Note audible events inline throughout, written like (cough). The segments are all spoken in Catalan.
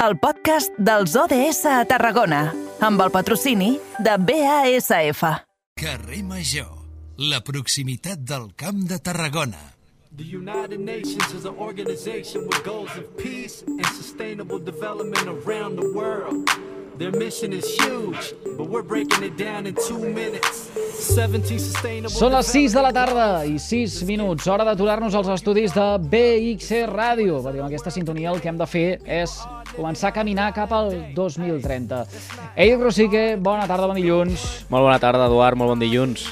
el podcast dels ODS a Tarragona, amb el patrocini de BASF. Carrer Major, la proximitat del Camp de Tarragona. The United Nations is an organization with goals of peace and sustainable development around the world. Their mission is huge, but we're breaking it down in two minutes. 17 sustainable Són les 6 de la tarda i 6 minuts. Hora d'aturar-nos als estudis de BXC Ràdio, perquè amb aquesta sintonia el que hem de fer és començar a caminar cap al 2030. Ei, Rosique, bona tarda, bon dilluns. Molt bona tarda, Eduard, molt bon dilluns.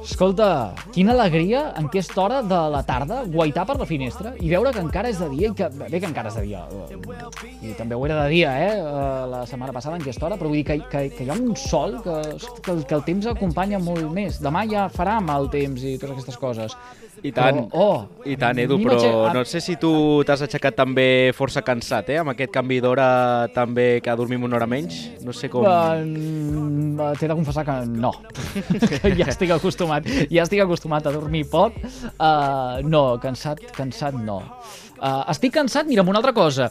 Escolta, quina alegria en aquesta hora de la tarda guaitar per la finestra i veure que encara és de dia i que... Bé que encara és de dia. eh, I també ho era de dia, eh? eh, La setmana passada en aquesta hora, però vull dir que, que, que hi ha un sol que, que, que el temps acompanya molt més. Demà ja farà mal temps i totes aquestes coses. I tant, Però, oh, i tant, Edu, però no sé si tu t'has aixecat també força cansat, eh? Amb aquest canvi d'hora també que dormim una hora menys. No sé com... Uh, T'he de confessar que no. (laughs) ja estic acostumat. Ja estic acostumat a dormir poc. Uh, no, cansat, cansat no. Uh, estic cansat, mira, amb una altra cosa.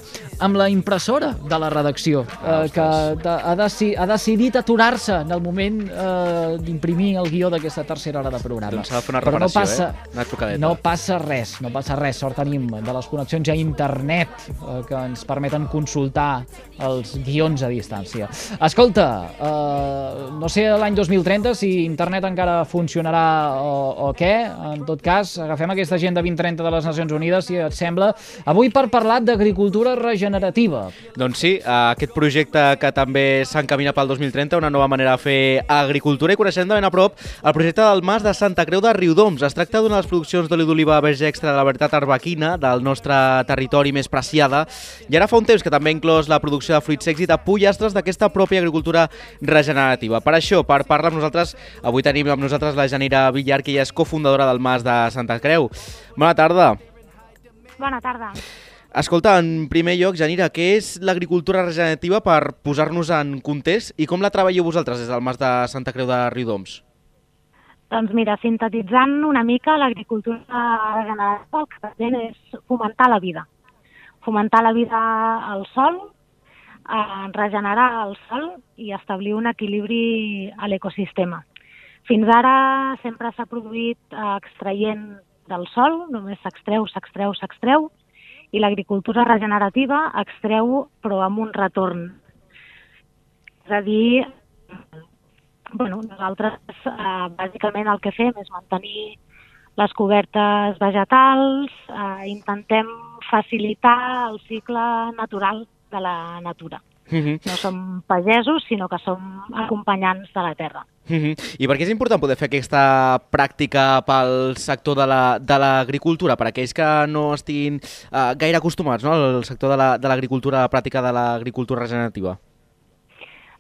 Amb la impressora de la redacció, uh, que de, ha, deci, ha decidit aturar-se en el moment uh, d'imprimir el guió d'aquesta tercera hora de programa. Doncs s'ha de fer una Però no reparació, passa, eh? Una trucadeta. No passa res, no passa res. Sort tenim de les connexions a internet eh, que ens permeten consultar els guions a distància. Escolta, eh, no sé l'any 2030 si internet encara funcionarà o, o què. En tot cas, agafem aquesta agenda 2030 de les Nacions Unides, si et sembla, avui per parlar d'agricultura regenerativa. Doncs sí, eh, aquest projecte que també s'encamina pel 2030, una nova manera de fer agricultura i coneixem de ben a prop el projecte del Mas de Santa Creu de Riudoms. Es tracta d'una de les produccions d'oli d'oliva verge extra de la veritat arbequina del nostre territori més preciada i ara fa un temps que també ha inclòs la producció de fruits secs i de pollastres d'aquesta pròpia agricultura regenerativa. Per això, per parlar amb nosaltres, avui tenim amb nosaltres la Janira Villar, que ella és cofundadora del Mas de Santa Creu. Bona tarda. Bona tarda. Escolta, en primer lloc, Janira, què és l'agricultura regenerativa per posar-nos en context i com la treballeu vosaltres des del Mas de Santa Creu de Riudoms? Doncs mira, sintetitzant una mica, l'agricultura regenerativa el que pretén és fomentar la vida. Fomentar la vida al sol, eh, regenerar el sol i establir un equilibri a l'ecosistema. Fins ara sempre s'ha produït eh, extraient del sol, només s'extreu, s'extreu, s'extreu, i l'agricultura regenerativa extreu però amb un retorn. És a dir, bueno, nosaltres eh, bàsicament el que fem és mantenir les cobertes vegetals, eh, intentem facilitar el cicle natural de la natura. Mhm, No som pagesos, sinó que som acompanyants de la terra. mhm. I per què és important poder fer aquesta pràctica pel sector de la- de l'agricultura, per aquells que no estiguin eh, gaire acostumats no, al sector de la- de l'agricultura, la, la pràctica de l'agricultura regenerativa?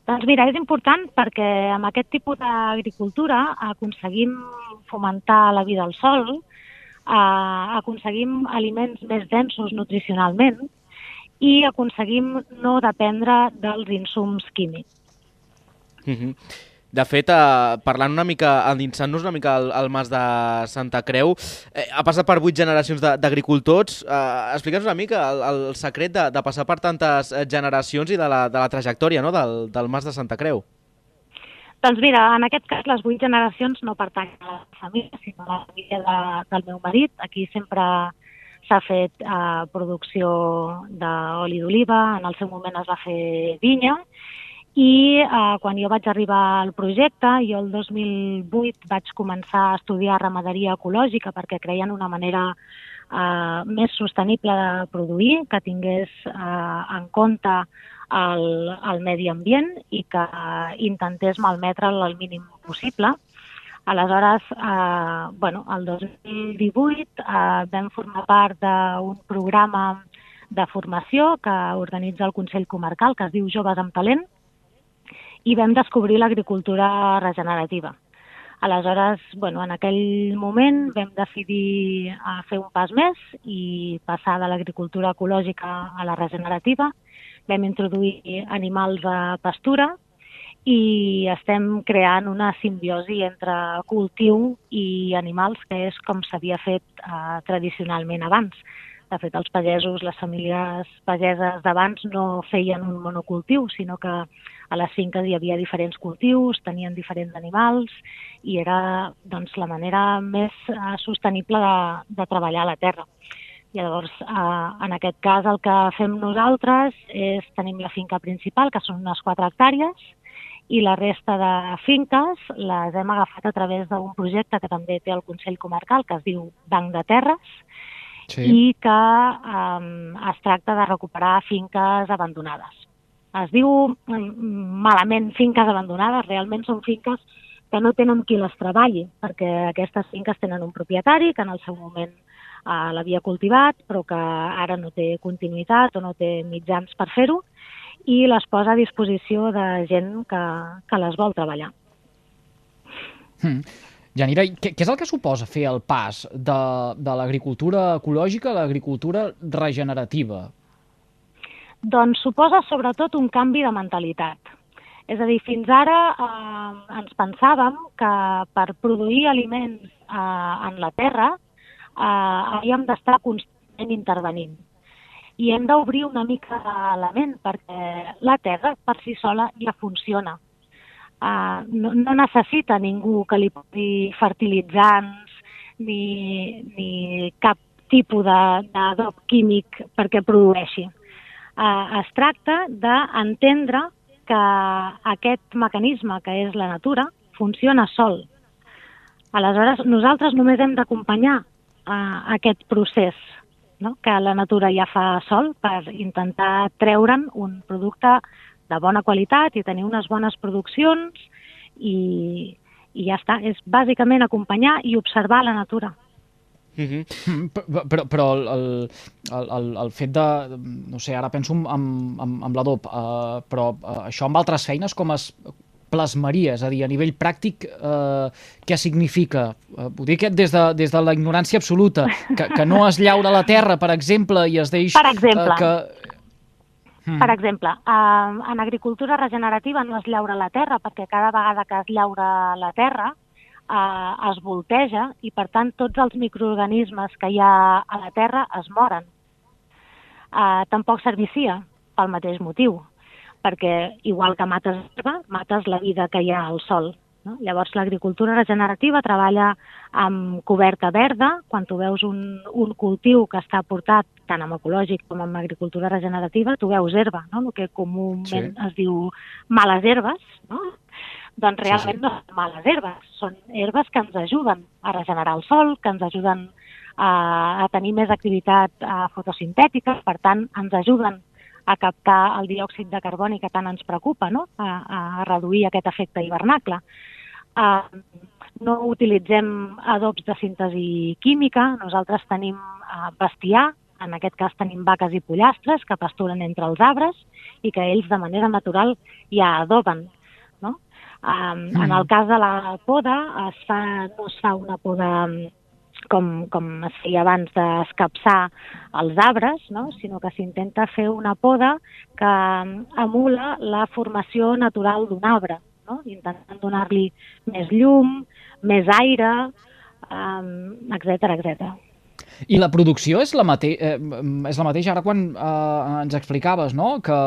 Doncs mira, és important perquè amb aquest tipus d'agricultura aconseguim fomentar la vida al sol, eh, aconseguim aliments més densos nutricionalment i aconseguim no dependre dels insums químics. Mhm. De fet, eh, parlant una mica, endinsant-nos una mica al, al Mas de Santa Creu, eh, ha passat per vuit generacions d'agricultors. Eh, Explica'ns una mica el, el secret de, de passar per tantes eh, generacions i de la, de la trajectòria no? del, del Mas de Santa Creu. Doncs mira, en aquest cas les vuit generacions no pertanyen a la família, sinó a la família de, del meu marit. Aquí sempre s'ha fet eh, producció d'oli d'oliva, en el seu moment es va fer vinya, i eh, quan jo vaig arribar al projecte, jo el 2008 vaig començar a estudiar ramaderia ecològica perquè creia en una manera eh, més sostenible de produir, que tingués eh, en compte el, el medi ambient i que eh, intentés malmetre'l el mínim possible. Aleshores, eh, bueno, el 2018 eh, vam formar part d'un programa de formació que organitza el Consell Comarcal, que es diu Joves amb Talent, i vam descobrir l'agricultura regenerativa. Aleshores, bueno, en aquell moment vam decidir a fer un pas més i passar de l'agricultura ecològica a la regenerativa. Vam introduir animals a pastura i estem creant una simbiosi entre cultiu i animals, que és com s'havia fet eh, tradicionalment abans. De fet, els pagesos, les famílies pageses d'abans no feien un monocultiu, sinó que a les finques hi havia diferents cultius, tenien diferents animals i era doncs, la manera més eh, sostenible de, de treballar la terra. Llavors, eh, en aquest cas, el que fem nosaltres és tenim la finca principal, que són unes 4 hectàrees, i la resta de finques les hem agafat a través d'un projecte que també té el Consell Comarcal, que es diu Banc de Terres, sí. i que um, es tracta de recuperar finques abandonades. Es diu malament finques abandonades, realment són finques que no tenen qui les treballi, perquè aquestes finques tenen un propietari que en el seu moment uh, l'havia cultivat, però que ara no té continuïtat o no té mitjans per fer-ho, i les posa a disposició de gent que, que les vol treballar. Hmm. Janira, què, què és el que suposa fer el pas de, de l'agricultura ecològica a l'agricultura regenerativa? Doncs suposa sobretot un canvi de mentalitat. És a dir, fins ara eh, ens pensàvem que per produir aliments eh, en la terra eh, havíem d'estar constantment intervenint i hem d'obrir una mica la ment perquè la Terra per si sola ja funciona. Uh, no, no necessita ningú que li posi fertilitzants ni, ni cap tipus d'adob químic perquè produeixi. Uh, es tracta d'entendre que aquest mecanisme que és la natura funciona sol. Aleshores, nosaltres només hem d'acompanyar uh, aquest procés no? que la natura ja fa sol per intentar treure'n un producte de bona qualitat i tenir unes bones produccions i, i ja està. És bàsicament acompanyar i observar la natura. Mm -hmm. Però, però el, el, el, el fet de, no sé, ara penso en, en, en l'adob, uh, però uh, això amb altres feines com es, plasmaria? És a dir, a nivell pràctic, eh, què significa? Eh, ho dic des de, des de la ignorància absoluta, que, que no es llaura la terra, per exemple, i es deix... Per exemple. Eh, que... Hmm. Per exemple, en agricultura regenerativa no es llaura la terra perquè cada vegada que es llaura la terra eh, es volteja i, per tant, tots els microorganismes que hi ha a la terra es moren. Eh, tampoc servicia pel mateix motiu perquè igual que mates herba, mates la vida que hi ha al sol. No? Llavors, l'agricultura regenerativa treballa amb coberta verda. Quan tu veus un, un cultiu que està portat tant amb ecològic com amb agricultura regenerativa, tu veus herba, no? el que comúment sí. es diu males herbes. No? Doncs realment sí, sí. no són males herbes, són herbes que ens ajuden a regenerar el sol, que ens ajuden a, a tenir més activitat a, fotosintètica, per tant, ens ajuden a captar el diòxid de carboni que tant ens preocupa, no? a, a reduir aquest efecte hivernacle. No utilitzem adobs de síntesi química, nosaltres tenim uh, bestiar, en aquest cas tenim vaques i pollastres que pasturen entre els arbres i que ells de manera natural ja adoben. No? Um. En el cas de la poda, es fa, no es fa una poda com, com es feia abans d'escapçar els arbres, no? sinó que s'intenta fer una poda que emula la formació natural d'un arbre, no? intentant donar-li més llum, més aire, etc um, etc. I la producció és la, mate eh, és la mateixa ara quan eh, ens explicaves no? que,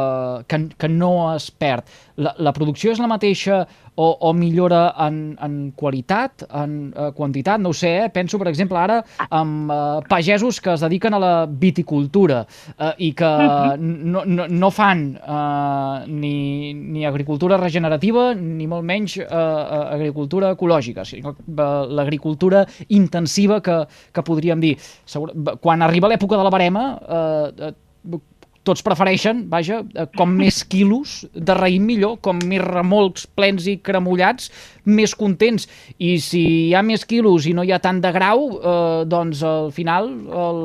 que, que no es perd. La, la producció és la mateixa o, o millora en, en qualitat, en eh, quantitat? No ho sé, eh? penso per exemple ara amb eh, pagesos que es dediquen a la viticultura eh, i que no, no, no fan eh, ni, ni agricultura regenerativa ni molt menys eh, eh agricultura ecològica, sinó eh, l'agricultura intensiva que, que podríem dir segur, quan arriba l'època de la barema, eh, eh, tots prefereixen, vaja, eh, com (laughs) més quilos de raïm millor, com més remolcs plens i cremullats, més contents. I si hi ha més quilos i no hi ha tant de grau, eh, doncs al final el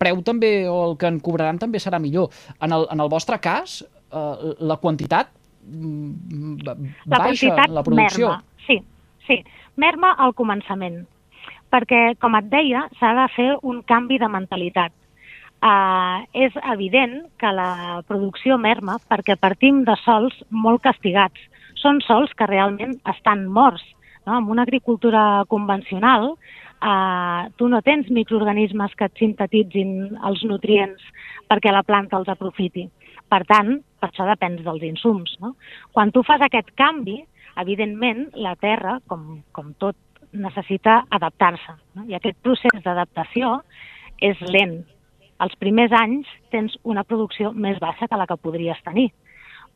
preu també, o el que en cobraran també serà millor. En el, en el vostre cas, eh, la quantitat mm, la baixa quantitat la producció. Merma. Sí, sí. Merma al començament perquè, com et deia, s'ha de fer un canvi de mentalitat. Uh, és evident que la producció merma perquè partim de sols molt castigats. Són sols que realment estan morts. No? Amb una agricultura convencional, eh, tu no tens microorganismes que et sintetitzin els nutrients perquè la planta els aprofiti. Per tant, per això depens dels insums. No? Quan tu fas aquest canvi, evidentment, la terra, com, com tot, necessita adaptar-se. No? I aquest procés d'adaptació és lent. Els primers anys tens una producció més baixa que la que podries tenir.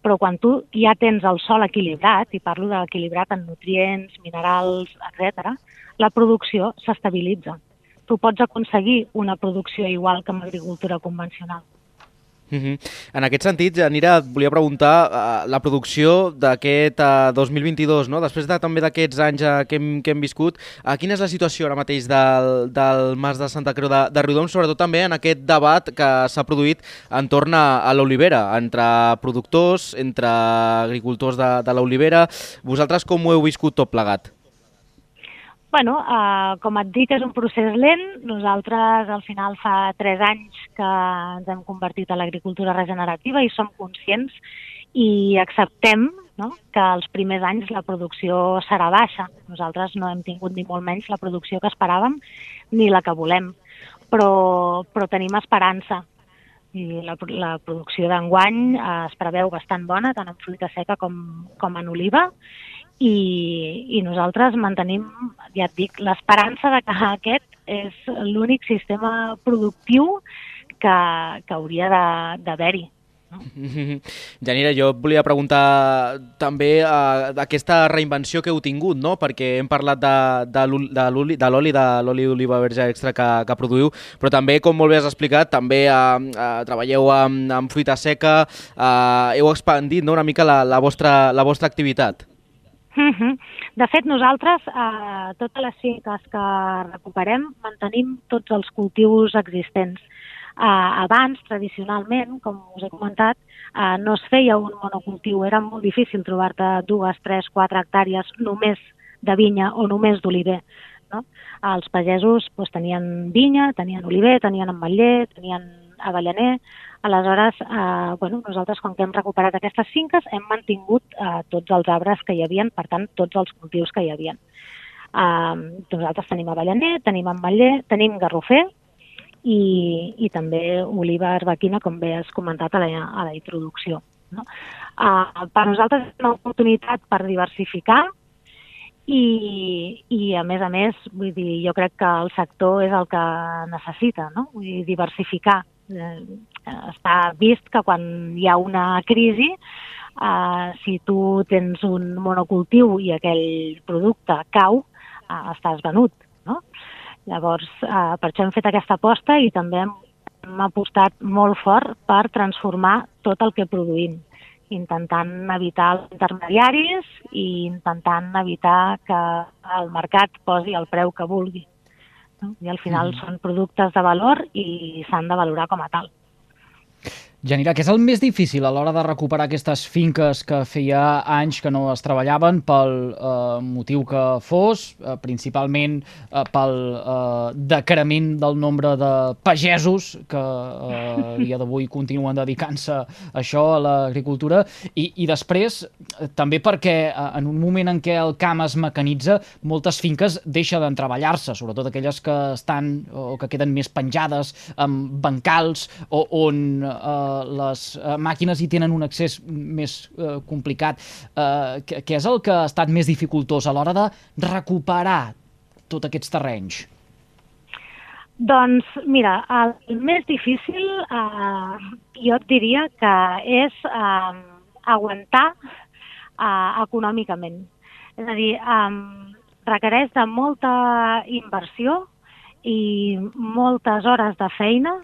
Però quan tu ja tens el sol equilibrat, i parlo d'equilibrat en nutrients, minerals, etc, la producció s'estabilitza. Tu pots aconseguir una producció igual que en agricultura convencional. Uh -huh. En aquest sentit, Janira, et volia preguntar uh, la producció d'aquest uh, 2022, no? després de, també d'aquests anys uh, que, hem, que hem viscut, uh, quina és la situació ara mateix del, del Mas de Santa Creu de, de Riudoms, sobretot també en aquest debat que s'ha produït entorn a, a l'olivera, entre productors, entre agricultors de, de l'olivera. Vosaltres com ho heu viscut tot plegat? Bueno, eh, com et dic, és un procés lent. Nosaltres, al final, fa tres anys que ens hem convertit a l'agricultura regenerativa i som conscients i acceptem no? que els primers anys la producció serà baixa. Nosaltres no hem tingut ni molt menys la producció que esperàvem ni la que volem, però, però tenim esperança. I la, la producció d'enguany eh, es preveu bastant bona, tant en fruita seca com, com en oliva, i, i nosaltres mantenim, ja et dic, l'esperança de que aquest és l'únic sistema productiu que, que hauria d'haver-hi. No? (laughs) Janira, jo et volia preguntar també uh, d'aquesta reinvenció que heu tingut, no? perquè hem parlat de, de l'oli de l'oli d'oliva verge extra que, que produïu, però també, com molt bé has explicat, també uh, uh, treballeu amb, amb fruita seca, uh, heu expandit no? una mica la, la, vostra, la vostra activitat. Mm -hmm. De fet, nosaltres, eh, totes les finques que recuperem, mantenim tots els cultius existents. Eh, abans, tradicionalment, com us he comentat, eh, no es feia un monocultiu. Era molt difícil trobar-te dues, tres, quatre hectàrees només de vinya o només d'oliver. No? Els pagesos doncs, tenien vinya, tenien oliver, tenien ametller, tenien avellaner, Aleshores, eh, bueno, nosaltres, com que hem recuperat aquestes finques, hem mantingut eh, tots els arbres que hi havien, per tant, tots els cultius que hi havien. Eh, nosaltres tenim avellaner, tenim ametller, tenim garrofer i, i també oliva arbequina, com bé has comentat a la, a la introducció. No? Eh, per nosaltres és una oportunitat per diversificar i, i a més a més, vull dir, jo crec que el sector és el que necessita, no? Vull dir, diversificar eh, està vist que quan hi ha una crisi, eh, si tu tens un monocultiu i aquell producte cau, eh, estàs venut. No? Llavors, eh, per això hem fet aquesta aposta i també hem, hem apostat molt fort per transformar tot el que produïm intentant evitar els intermediaris i intentant evitar que el mercat posi el preu que vulgui. No? I al final mm. són productes de valor i s'han de valorar com a tal. Janira, què és el més difícil a l'hora de recuperar aquestes finques que feia anys que no es treballaven pel eh, motiu que fos, eh, principalment eh, pel eh, decrement del nombre de pagesos que eh, a dia d'avui continuen dedicant-se a això, a l'agricultura, i, i després eh, també perquè eh, en un moment en què el camp es mecanitza, moltes finques deixen de treballar-se, sobretot aquelles que estan o que queden més penjades amb bancals o on eh, les uh, màquines hi tenen un accés més uh, complicat. Uh, què, què és el que ha estat més dificultós a l'hora de recuperar tots aquests terrenys? Doncs, mira, el més difícil eh, jo et diria que és eh, aguantar eh, econòmicament. És a dir, eh, requereix de molta inversió i moltes hores de feina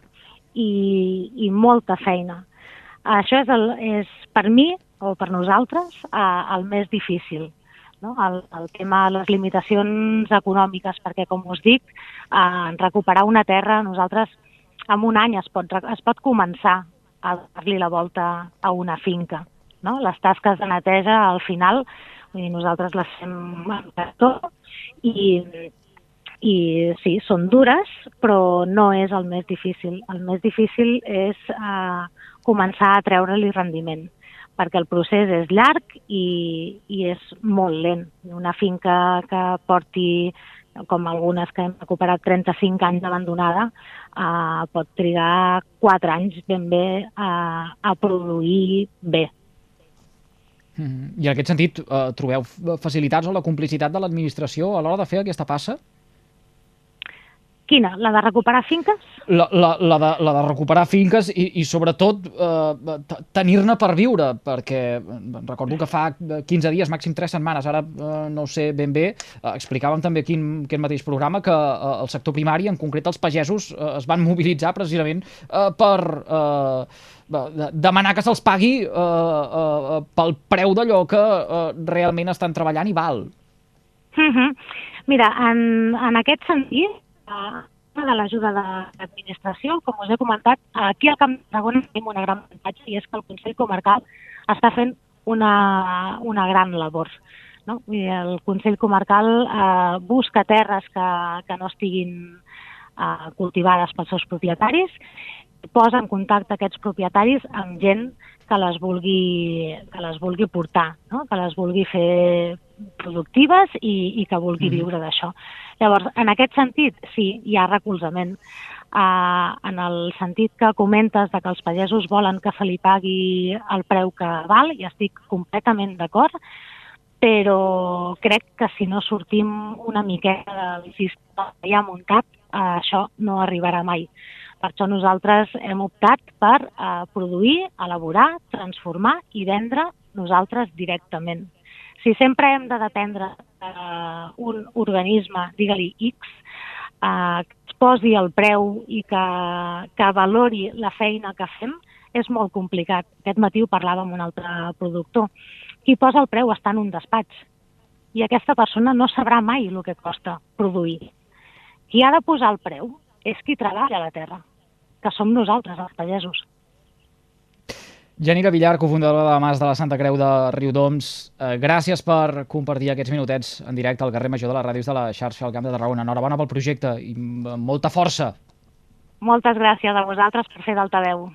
i, i molta feina. Això és, el, és per mi, o per nosaltres, eh, el més difícil. No? El, el tema de les limitacions econòmiques, perquè, com us dic, eh, recuperar una terra, nosaltres en un any es pot, es pot començar a dar-li la volta a una finca. No? Les tasques de neteja, al final, vull dir, nosaltres les fem amb tot i i sí, són dures, però no és el més difícil. El més difícil és eh, començar a treure-li rendiment, perquè el procés és llarg i, i és molt lent. Una finca que porti com algunes que hem recuperat 35 anys abandonada, eh, pot trigar 4 anys ben bé a, a produir bé. Mm. I en aquest sentit, eh, trobeu facilitats o la complicitat de l'administració a l'hora de fer aquesta passa? Quina? La de recuperar finques? La, la, la, de, la de recuperar finques i, i sobretot, eh, tenir-ne per viure, perquè eh, recordo que fa 15 dies, màxim 3 setmanes, ara eh, no ho sé ben bé, eh, explicàvem també aquí en aquest mateix programa que eh, el sector primari, en concret els pagesos, eh, es van mobilitzar precisament eh, per... Eh, demanar que se'ls pagui eh, eh, pel preu d'allò que eh, realment estan treballant i val. Uh -huh. Mira, en, en aquest sentit, de l'ajuda de l'administració. Com us he comentat, aquí al Camp de Tarragona tenim una gran avantatge i és que el Consell Comarcal està fent una, una gran labor. No? I el Consell Comarcal eh, busca terres que, que no estiguin eh, cultivades pels seus propietaris, posa en contacte aquests propietaris amb gent que les vulgui, que les vulgui portar, no? que les vulgui fer productives i, i que vulgui mm. viure d'això. Llavors, en aquest sentit, sí, hi ha recolzament. Uh, en el sentit que comentes de que els pagesos volen que se li pagui el preu que val, i estic completament d'acord, però crec que si no sortim una miqueta del sistema que hi ha muntat, uh, això no arribarà mai. Per això nosaltres hem optat per uh, produir, elaborar, transformar i vendre nosaltres directament. Si sempre hem de dependre d'un uh, organisme, digue-li X, uh, que es posi el preu i que, que valori la feina que fem, és molt complicat. Aquest matí ho parlava amb un altre productor. Qui posa el preu està en un despatx i aquesta persona no sabrà mai el que costa produir. Qui ha de posar el preu és qui treballa a la terra, que som nosaltres, els pagesos. Janira Villar, cofundadora de la Mas de la Santa Creu de Riudoms, eh, gràcies per compartir aquests minutets en directe al carrer Major de les ràdios de la xarxa al Camp de Tarragona. Enhorabona pel projecte i molta força. Moltes gràcies a vosaltres per fer d'altaveu.